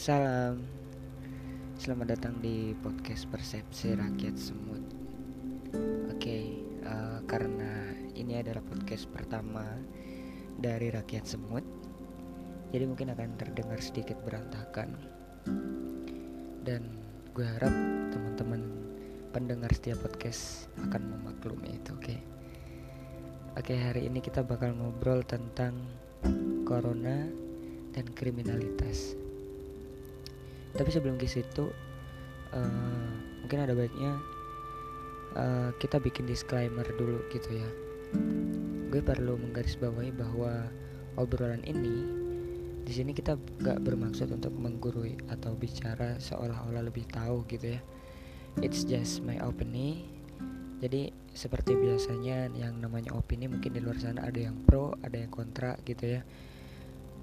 Salam. Selamat datang di podcast Persepsi Rakyat Semut. Oke, uh, karena ini adalah podcast pertama dari Rakyat Semut Jadi mungkin akan terdengar sedikit berantakan. Dan gue harap teman-teman pendengar setiap podcast akan memaklumi itu, oke? Oke, hari ini kita bakal ngobrol tentang Corona dan kriminalitas tapi sebelum ke situ uh, mungkin ada baiknya uh, kita bikin disclaimer dulu gitu ya. Gue perlu menggarisbawahi bahwa obrolan ini di sini kita gak bermaksud untuk menggurui atau bicara seolah-olah lebih tahu gitu ya. It's just my opinion jadi seperti biasanya yang namanya opini mungkin di luar sana ada yang pro ada yang kontra gitu ya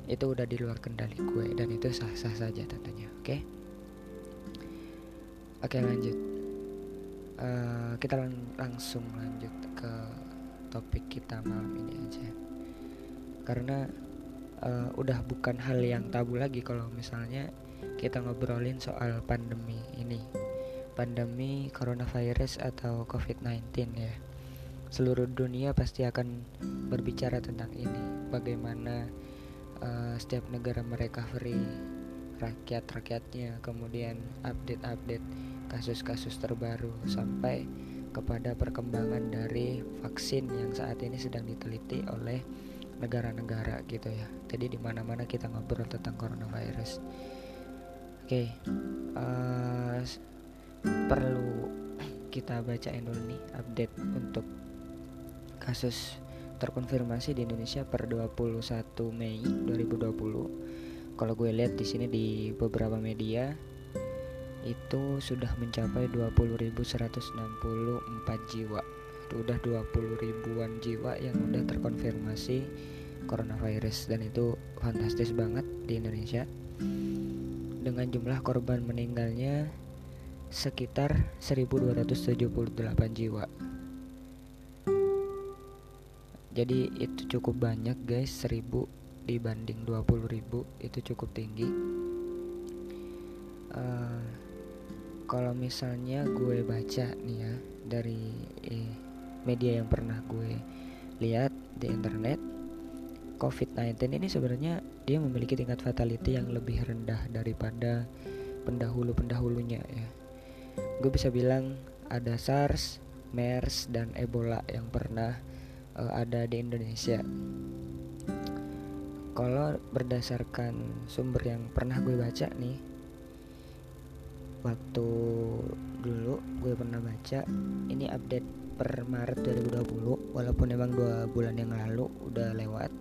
itu udah di luar kendali gue dan itu sah-sah saja tentunya oke? Okay? oke okay, lanjut. Uh, kita lang langsung lanjut ke topik kita malam ini aja. Karena uh, udah bukan hal yang tabu lagi kalau misalnya kita ngobrolin soal pandemi ini. Pandemi coronavirus atau covid-19 ya. Seluruh dunia pasti akan berbicara tentang ini. Bagaimana uh, setiap negara free rakyat-rakyatnya kemudian update-update kasus-kasus terbaru sampai kepada perkembangan dari vaksin yang saat ini sedang diteliti oleh negara-negara gitu ya. Jadi di mana-mana kita ngobrol tentang coronavirus. Oke, okay, uh, eh, perlu kita bacain dulu nih update untuk kasus terkonfirmasi di Indonesia per 21 Mei 2020. Kalau gue lihat di sini di beberapa media itu sudah mencapai 20.164 jiwa. Itu udah 20 ribuan jiwa yang udah terkonfirmasi coronavirus dan itu fantastis banget di Indonesia. Dengan jumlah korban meninggalnya sekitar 1278 jiwa jadi itu cukup banyak guys 1000 dibanding 20.000 itu cukup tinggi uh, kalau misalnya gue baca nih ya dari eh, media yang pernah gue lihat di internet COVID-19 ini sebenarnya dia memiliki tingkat fatality yang lebih rendah daripada pendahulu-pendahulunya ya. Gue bisa bilang ada SARS, MERS dan Ebola yang pernah uh, ada di Indonesia. Kalau berdasarkan sumber yang pernah gue baca nih, waktu dulu gue pernah baca ini update per Maret 2020 walaupun emang dua bulan yang lalu udah lewat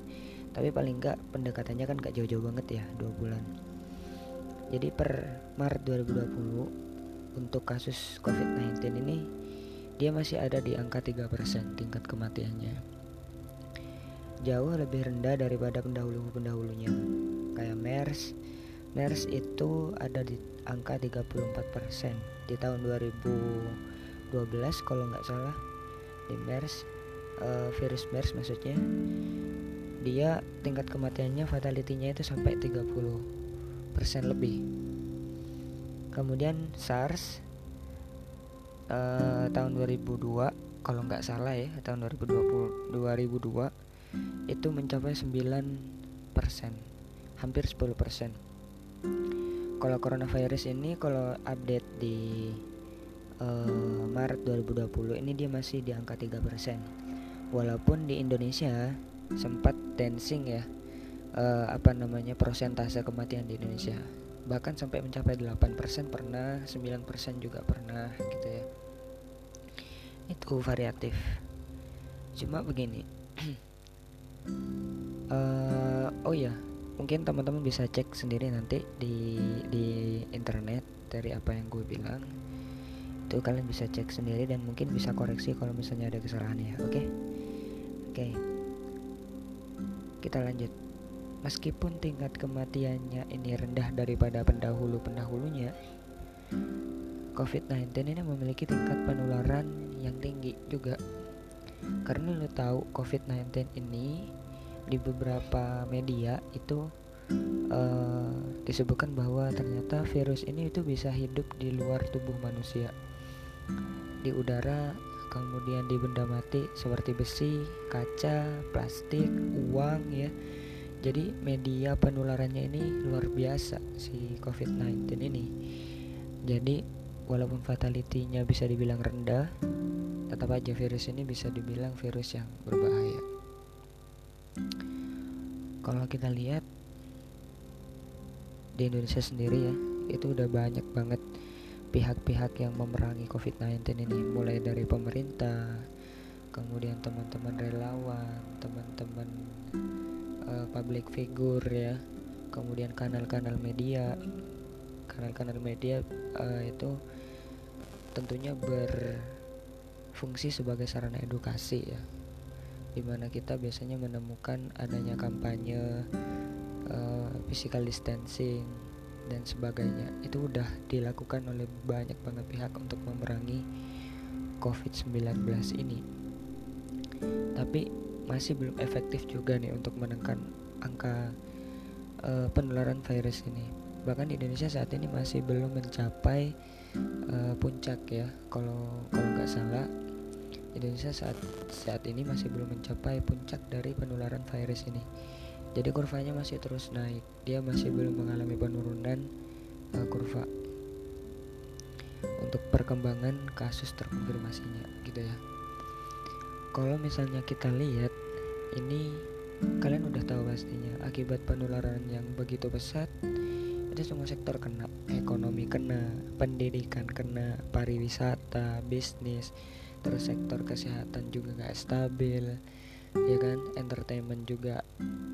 tapi paling enggak pendekatannya kan gak jauh-jauh banget ya dua bulan jadi per Maret 2020 untuk kasus COVID-19 ini dia masih ada di angka 3% tingkat kematiannya. Jauh lebih rendah daripada pendahulu-pendahulunya. Kayak MERS. MERS itu ada di angka 34% di tahun 2012 kalau nggak salah. Di MERS uh, virus MERS maksudnya dia tingkat kematiannya fatality-nya itu sampai 30% lebih. Kemudian SARS uh, tahun 2002 kalau nggak salah ya tahun 2020 2002 itu mencapai 9 persen hampir 10 persen. Kalau coronavirus ini kalau update di uh, Maret 2020 ini dia masih di angka 3 persen. Walaupun di Indonesia sempat dancing ya uh, apa namanya persentase kematian di Indonesia bahkan sampai mencapai 8% pernah 9% juga pernah gitu ya itu variatif cuma begini uh, oh ya mungkin teman-teman bisa cek sendiri nanti di di internet dari apa yang gue bilang itu kalian bisa cek sendiri dan mungkin bisa koreksi kalau misalnya ada kesalahan ya oke okay? oke okay. kita lanjut Meskipun tingkat kematiannya ini rendah daripada pendahulu-pendahulunya, COVID-19 ini memiliki tingkat penularan yang tinggi juga. Karena lo tahu COVID-19 ini di beberapa media itu uh, disebutkan bahwa ternyata virus ini itu bisa hidup di luar tubuh manusia di udara kemudian di benda mati seperti besi, kaca, plastik, uang ya. Jadi media penularannya ini luar biasa si COVID-19 ini. Jadi walaupun fatality-nya bisa dibilang rendah, tetap aja virus ini bisa dibilang virus yang berbahaya. Kalau kita lihat di Indonesia sendiri ya itu udah banyak banget pihak-pihak yang memerangi COVID-19 ini mulai dari pemerintah kemudian teman-teman relawan teman-teman uh, public figure ya. Kemudian kanal-kanal media. Kanal-kanal media uh, itu tentunya berfungsi sebagai sarana edukasi ya. Di mana kita biasanya menemukan adanya kampanye uh, physical distancing dan sebagainya. Itu udah dilakukan oleh banyak banget pihak untuk memerangi COVID-19 ini. Tapi masih belum efektif juga nih untuk menekan angka uh, penularan virus ini. Bahkan di Indonesia saat ini masih belum mencapai uh, puncak ya kalau kalau nggak salah. Indonesia saat saat ini masih belum mencapai puncak dari penularan virus ini. Jadi kurvanya masih terus naik. Dia masih belum mengalami penurunan uh, kurva untuk perkembangan kasus terkonfirmasinya gitu ya kalau misalnya kita lihat ini kalian udah tahu pastinya akibat penularan yang begitu pesat itu semua sektor kena. Ekonomi kena pendidikan kena pariwisata bisnis terus sektor kesehatan juga gak stabil ya kan? Entertainment juga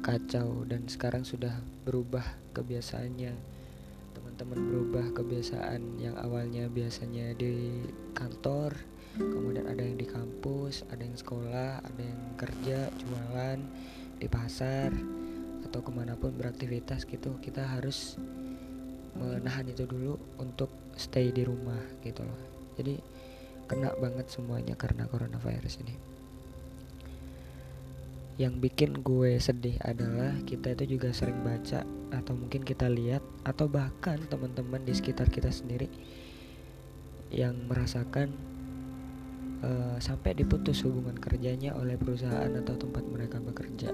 kacau dan sekarang sudah berubah kebiasaannya. Teman-teman berubah kebiasaan yang awalnya biasanya di kantor kemudian ada yang di kampus ada yang sekolah ada yang kerja jualan di pasar atau ke mana pun beraktivitas gitu kita harus menahan itu dulu untuk stay di rumah gitu loh. Jadi kena banget semuanya karena coronavirus ini. Yang bikin gue sedih adalah kita itu juga sering baca atau mungkin kita lihat atau bahkan teman-teman di sekitar kita sendiri yang merasakan uh, sampai diputus hubungan kerjanya oleh perusahaan atau tempat mereka bekerja.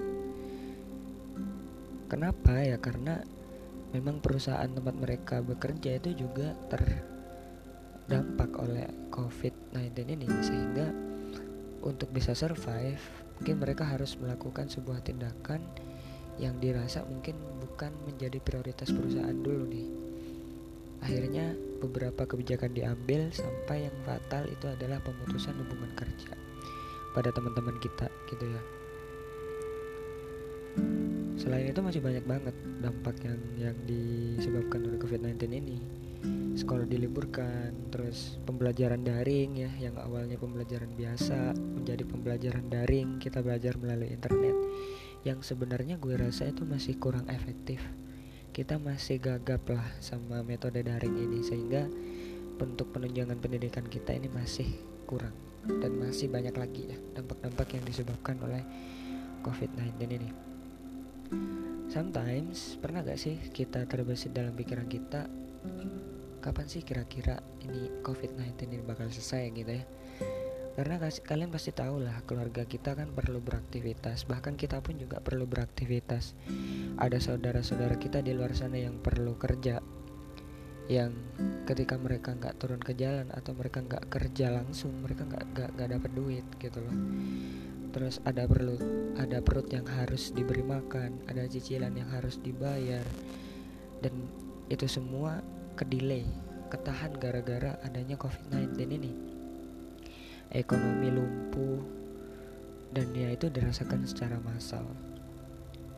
Kenapa ya? Karena memang perusahaan tempat mereka bekerja itu juga terdampak oleh COVID-19 ini sehingga untuk bisa survive mungkin mereka harus melakukan sebuah tindakan yang dirasa mungkin bukan menjadi prioritas perusahaan dulu nih akhirnya beberapa kebijakan diambil sampai yang fatal itu adalah pemutusan hubungan kerja. Pada teman-teman kita gitu ya. Selain itu masih banyak banget dampak yang yang disebabkan oleh COVID-19 ini. Sekolah diliburkan terus pembelajaran daring ya yang awalnya pembelajaran biasa menjadi pembelajaran daring kita belajar melalui internet. Yang sebenarnya gue rasa itu masih kurang efektif kita masih gagap lah sama metode daring ini sehingga bentuk penunjangan pendidikan kita ini masih kurang dan masih banyak lagi ya dampak-dampak yang disebabkan oleh COVID-19 ini. Sometimes pernah gak sih kita terbesit dalam pikiran kita kapan sih kira-kira ini COVID-19 ini bakal selesai? gitu ya. Karena kalian pasti tahu lah keluarga kita kan perlu beraktivitas bahkan kita pun juga perlu beraktivitas ada saudara-saudara kita di luar sana yang perlu kerja yang ketika mereka nggak turun ke jalan atau mereka nggak kerja langsung mereka nggak nggak nggak dapat duit gitu loh terus ada perlu ada perut yang harus diberi makan ada cicilan yang harus dibayar dan itu semua kedelay, ketahan gara-gara adanya COVID-19 ini. Ekonomi lumpuh dan ya itu dirasakan secara massal.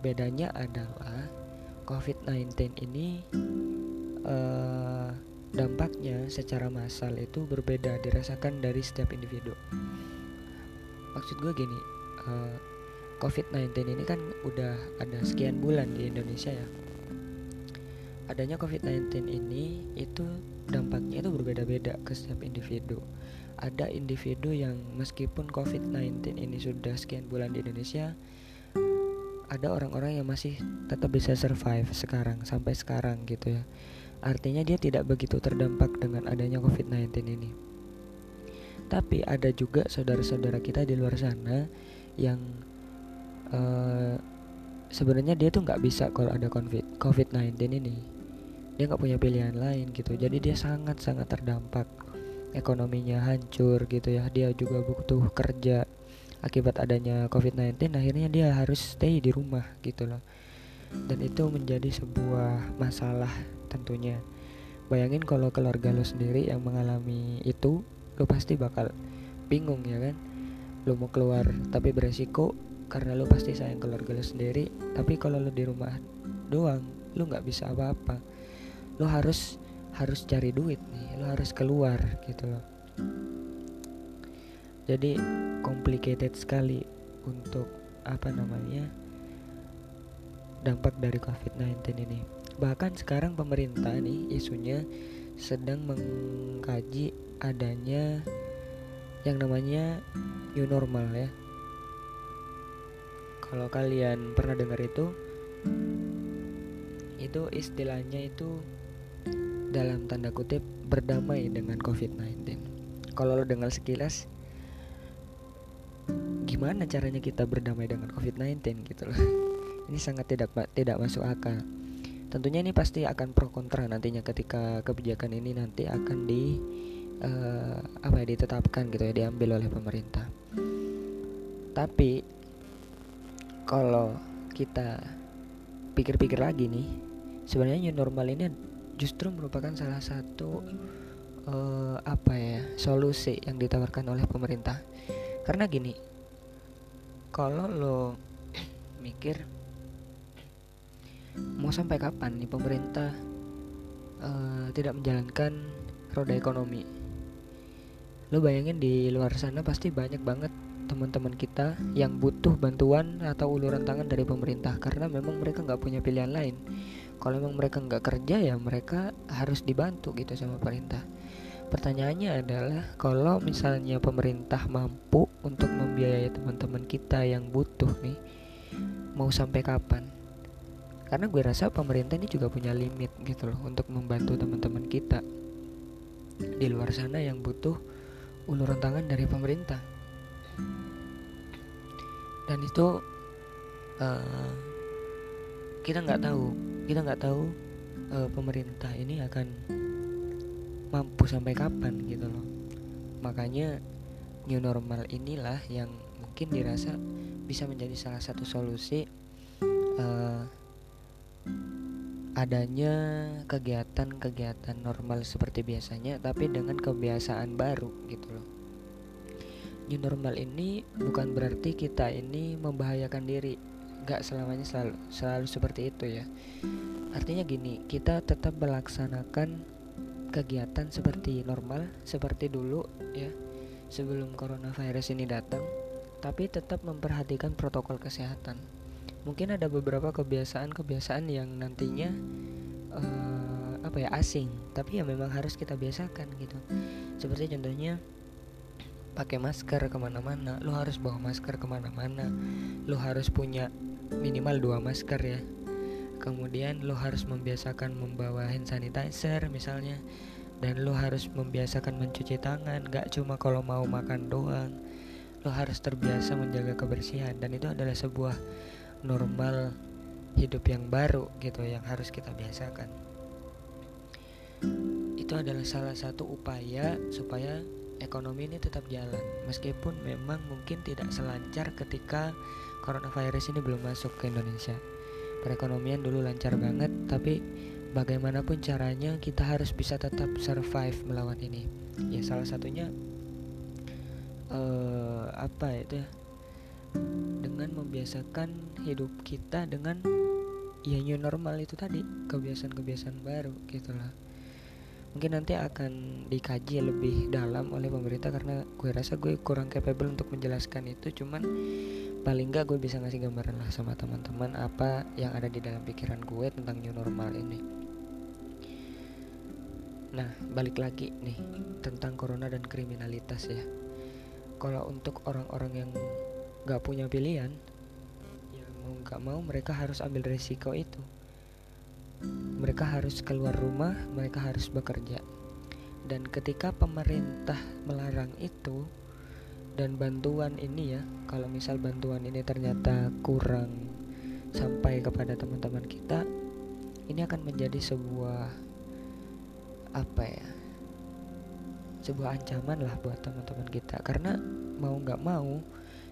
Bedanya adalah COVID-19 ini uh, dampaknya secara massal itu berbeda dirasakan dari setiap individu. Maksud gue gini, uh, eh, COVID-19 ini kan udah ada sekian bulan di Indonesia ya adanya COVID-19 ini itu dampaknya itu berbeda-beda ke setiap individu. Ada individu yang meskipun COVID-19 ini sudah sekian bulan di Indonesia, ada orang-orang yang masih tetap bisa survive sekarang sampai sekarang gitu ya. Artinya dia tidak begitu terdampak dengan adanya COVID-19 ini. Tapi ada juga saudara-saudara kita di luar sana yang uh, sebenarnya dia tuh nggak bisa kalau ada COVID COVID-19 ini. Dia nggak punya pilihan lain gitu. Jadi dia sangat sangat terdampak. Ekonominya hancur gitu ya. Dia juga butuh kerja akibat adanya COVID-19 akhirnya dia harus stay di rumah gitu loh. Dan itu menjadi sebuah masalah tentunya. Bayangin kalau keluarga lo sendiri yang mengalami itu lo pasti bakal bingung ya kan? Lo mau keluar tapi beresiko karena lo pasti sayang keluarga lo sendiri tapi kalau lo di rumah doang lo nggak bisa apa-apa. Lo harus harus cari duit nih lo harus keluar gitu loh jadi complicated sekali untuk apa namanya dampak dari COVID-19 ini. Bahkan sekarang pemerintah nih isunya sedang mengkaji adanya yang namanya new normal ya. Kalau kalian pernah dengar itu itu istilahnya itu dalam tanda kutip berdamai dengan COVID-19. Kalau lo dengar sekilas gimana caranya kita berdamai dengan COVID-19 gitu loh. Ini sangat tidak tidak masuk akal. Tentunya ini pasti akan pro kontra nantinya ketika kebijakan ini nanti akan di uh, apa ya ditetapkan gitu ya diambil oleh pemerintah. Tapi kalau kita pikir-pikir lagi nih, sebenarnya new normal ini justru merupakan salah satu uh, apa ya solusi yang ditawarkan oleh pemerintah. Karena gini, kalau lo mikir mau sampai kapan nih pemerintah uh, tidak menjalankan roda ekonomi? Lo bayangin di luar sana pasti banyak banget teman-teman kita yang butuh bantuan atau uluran tangan dari pemerintah karena memang mereka nggak punya pilihan lain. Kalau memang mereka nggak kerja ya mereka harus dibantu gitu sama pemerintah Pertanyaannya adalah kalau misalnya pemerintah mampu untuk membiayai teman-teman kita yang butuh nih, mau sampai kapan? Karena gue rasa pemerintah ini juga punya limit gitu loh untuk membantu teman-teman kita di luar sana yang butuh uluran tangan dari pemerintah. Dan itu uh, kita nggak tahu, kita nggak tahu uh, pemerintah ini akan mampu sampai kapan gitu loh. Makanya new normal inilah yang mungkin dirasa bisa menjadi salah satu solusi uh, adanya kegiatan-kegiatan normal seperti biasanya tapi dengan kebiasaan baru gitu loh. New normal ini bukan berarti kita ini membahayakan diri. Nggak selamanya selalu selalu seperti itu ya. Artinya gini kita tetap melaksanakan kegiatan seperti normal seperti dulu ya sebelum coronavirus ini datang tapi tetap memperhatikan protokol kesehatan. Mungkin ada beberapa kebiasaan-kebiasaan yang nantinya uh, apa ya asing tapi ya memang harus kita biasakan gitu. Seperti contohnya pakai masker ke mana-mana lo harus bawa masker ke mana-mana lo harus punya minimal dua masker ya kemudian lo harus membiasakan membawa hand sanitizer misalnya. Dan lo harus membiasakan mencuci tangan gak cuma kalau mau makan doang. Lo harus terbiasa menjaga kebersihan dan itu adalah sebuah normal hidup yang baru gitu yang harus kita biasakan. Itu adalah salah satu upaya supaya ekonomi ini tetap jalan. Meskipun memang mungkin tidak selancar ketika coronavirus ini belum masuk ke Indonesia perekonomian dulu lancar banget tapi bagaimanapun caranya kita harus bisa tetap survive melawan ini. Ya salah satunya uh, apa itu ya? Dengan membiasakan hidup kita dengan ya new normal itu tadi kebiasaan-kebiasaan baru gitulah mungkin nanti akan dikaji lebih dalam oleh pemerintah karena gue rasa gue kurang capable untuk menjelaskan itu. Cuman paling nggak gue bisa ngasih gambaran lah sama teman-teman apa yang ada di dalam pikiran gue tentang new normal ini. Nah balik lagi nih tentang corona dan kriminalitas ya. Kalau untuk orang-orang yang nggak punya pilihan yang mau nggak mau mereka harus ambil resiko itu mereka harus keluar rumah mereka harus bekerja. Dan ketika pemerintah melarang itu dan bantuan ini ya kalau misal bantuan ini ternyata kurang sampai kepada teman-teman kita ini akan menjadi sebuah apa ya sebuah ancaman lah buat teman-teman kita. Karena mau nggak mau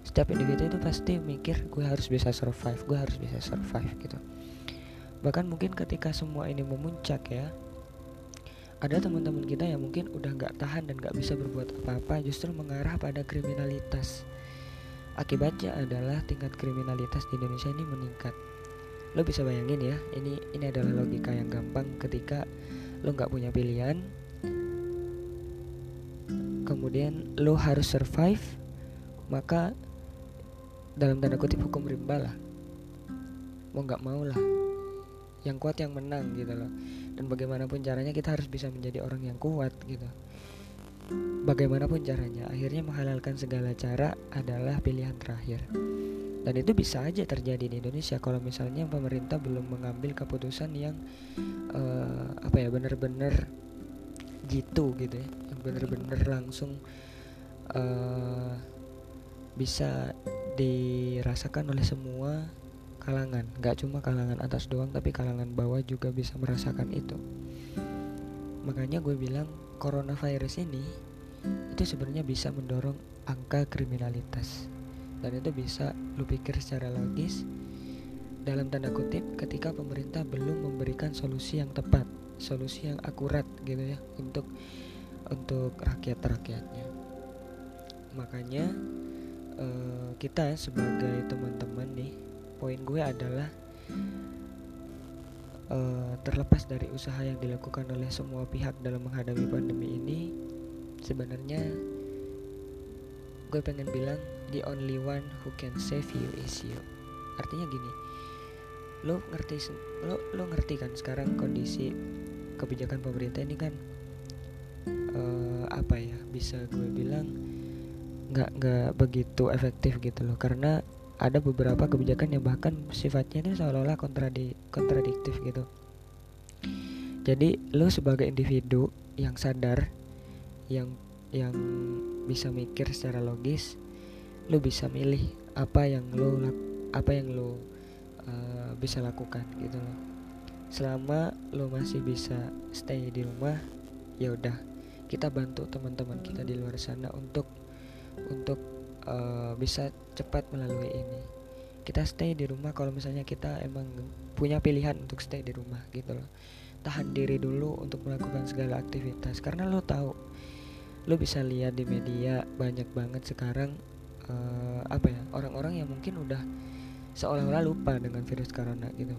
setiap individu itu pasti mikir gue harus bisa survive gue harus bisa survive gitu bahkan mungkin ketika semua ini memuncak ya ada teman-teman kita yang mungkin udah nggak tahan dan nggak bisa berbuat apa-apa justru mengarah pada kriminalitas. Akibatnya adalah tingkat kriminalitas di Indonesia ini meningkat. Lo bisa bayangin ya ini ini adalah logika yang gampang ketika lo nggak punya pilihan kemudian lo harus survive maka dalam tanda kutip hukum rimba lah. Mau nggak mau lah yang kuat yang menang gitu loh. Dan bagaimanapun caranya kita harus bisa menjadi orang yang kuat gitu. Bagaimanapun caranya akhirnya menghalalkan segala cara adalah pilihan terakhir. Dan itu bisa aja terjadi di Indonesia kalau misalnya pemerintah belum mengambil keputusan yang uh, apa ya benar-benar gitu gitu ya. Yang benar-benar langsung uh, bisa dirasakan oleh semua kalangan. Nggak cuma kalangan atas doang tapi kalangan bawah juga bisa merasakan itu. Makanya gue bilang coronavirus ini itu sebenarnya bisa mendorong angka kriminalitas. Dan itu bisa lu pikir secara logis dalam tanda kutip ketika pemerintah belum memberikan solusi yang tepat solusi yang akurat gitu ya untuk untuk rakyat rakyatnya makanya uh, kita sebagai teman-teman nih poin gue adalah uh, terlepas dari usaha yang dilakukan oleh semua pihak dalam menghadapi pandemi ini sebenarnya gue pengen bilang the only one who can save you is you. Artinya gini lo ngerti lo lo ngerti kan sekarang kondisi kebijakan pemerintah ini kan uh, apa ya bisa gue bilang nggak nggak begitu efektif gitu loh. Karena ada beberapa kebijakan yang bahkan sifatnya itu seolah-olah kontradi kontradiktif gitu. Jadi lo sebagai individu yang sadar yang yang bisa mikir secara logis lo bisa milih apa yang lo apa yang lo uh, bisa lakukan gitu loh. Selama lo masih bisa stay di rumah ya udah kita bantu teman-teman kita di luar sana untuk untuk uh, bisa cepat melalui ini. Kita stay di rumah kalau misalnya kita emang punya pilihan untuk stay di rumah gitu loh. Tahan diri dulu untuk melakukan segala aktivitas. Karena lo tahu lo bisa lihat di media banyak banget sekarang uh, apa ya orang-orang yang mungkin udah seolah-olah lupa dengan virus corona gitu.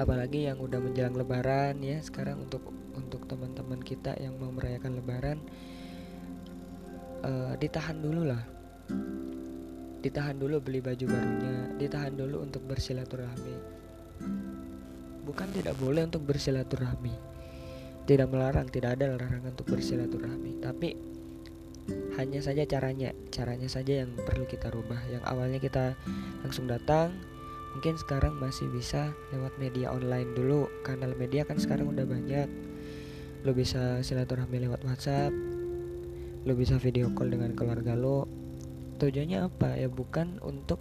Apalagi yang udah menjelang lebaran ya sekarang untuk untuk teman-teman kita yang mau merayakan lebaran uh, ditahan dulu lah Ditahan dulu beli baju barunya, ditahan dulu untuk bersilaturahmi. Bukan tidak boleh untuk bersilaturahmi. Tidak melarang, tidak ada larangan untuk bersilaturahmi, tapi hanya saja caranya, caranya saja yang perlu kita rubah. Yang awalnya kita langsung datang, mungkin sekarang masih bisa lewat media online dulu. Kanal media kan sekarang udah banyak. Lo bisa silaturahmi lewat WhatsApp, lo bisa video call dengan keluarga lo, tujuannya apa? Ya bukan untuk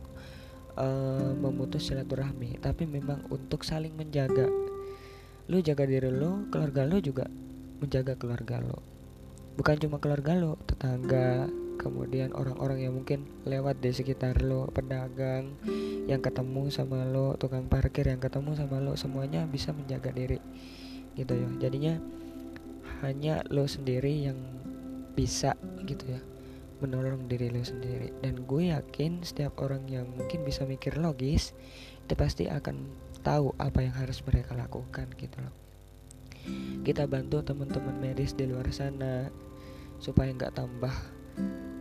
uh, memutus silaturahmi tapi memang untuk saling menjaga. Lu jaga diri lu keluarga lu juga menjaga keluarga lo bukan cuma keluarga lo tetangga kemudian orang-orang yang mungkin lewat di sekitar lo pedagang yang ketemu sama lo tukang parkir yang ketemu sama lo semuanya bisa menjaga diri gitu ya. Jadinya hanya lo sendiri yang bisa gitu ya menolong diri lo sendiri. Dan gue yakin setiap orang yang mungkin bisa mikir logis itu pasti akan tahu apa yang harus mereka lakukan gitu loh. Kita bantu teman-teman medis di luar sana supaya nggak tambah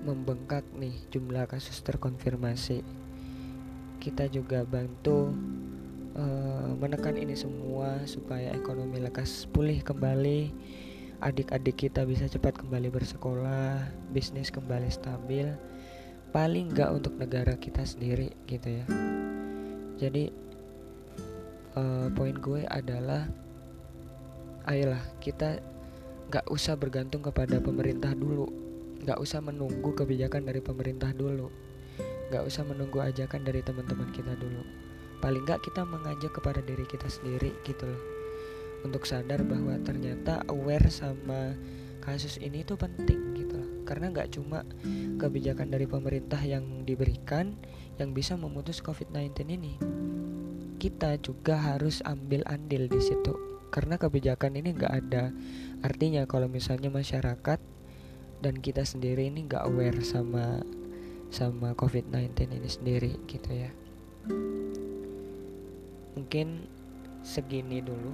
membengkak nih jumlah kasus terkonfirmasi. Kita juga bantu uh, menekan ini semua supaya ekonomi lekas pulih kembali adik-adik kita bisa cepat kembali bersekolah, bisnis kembali stabil, paling nggak untuk negara kita sendiri gitu ya. jadi uh, poin gue adalah ayolah kita nggak usah bergantung kepada pemerintah dulu. Nggak usah menunggu kebijakan dari pemerintah dulu. Nggak usah menunggu ajakan dari teman-teman kita dulu. Paling nggak kita mengajak kepada diri kita sendiri gitu loh untuk sadar bahwa ternyata aware sama kasus ini itu penting gitu loh. Karena nggak cuma kebijakan dari pemerintah yang diberikan yang bisa memutus COVID-19 ini. Kita juga harus ambil andil di situ. Karena kebijakan ini nggak ada. Artinya kalau misalnya masyarakat dan kita sendiri ini nggak aware sama sama COVID-19 ini sendiri gitu ya. Mungkin segini dulu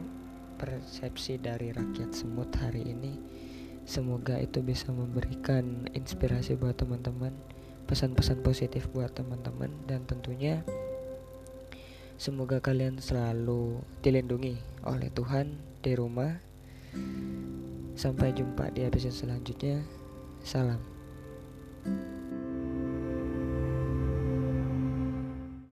persepsi dari rakyat semut hari ini. Semoga itu bisa memberikan inspirasi buat teman-teman pesan-pesan positif buat teman-teman dan tentunya semoga kalian selalu dilindungi oleh Tuhan di rumah. Sampai jumpa di episode selanjutnya. Salam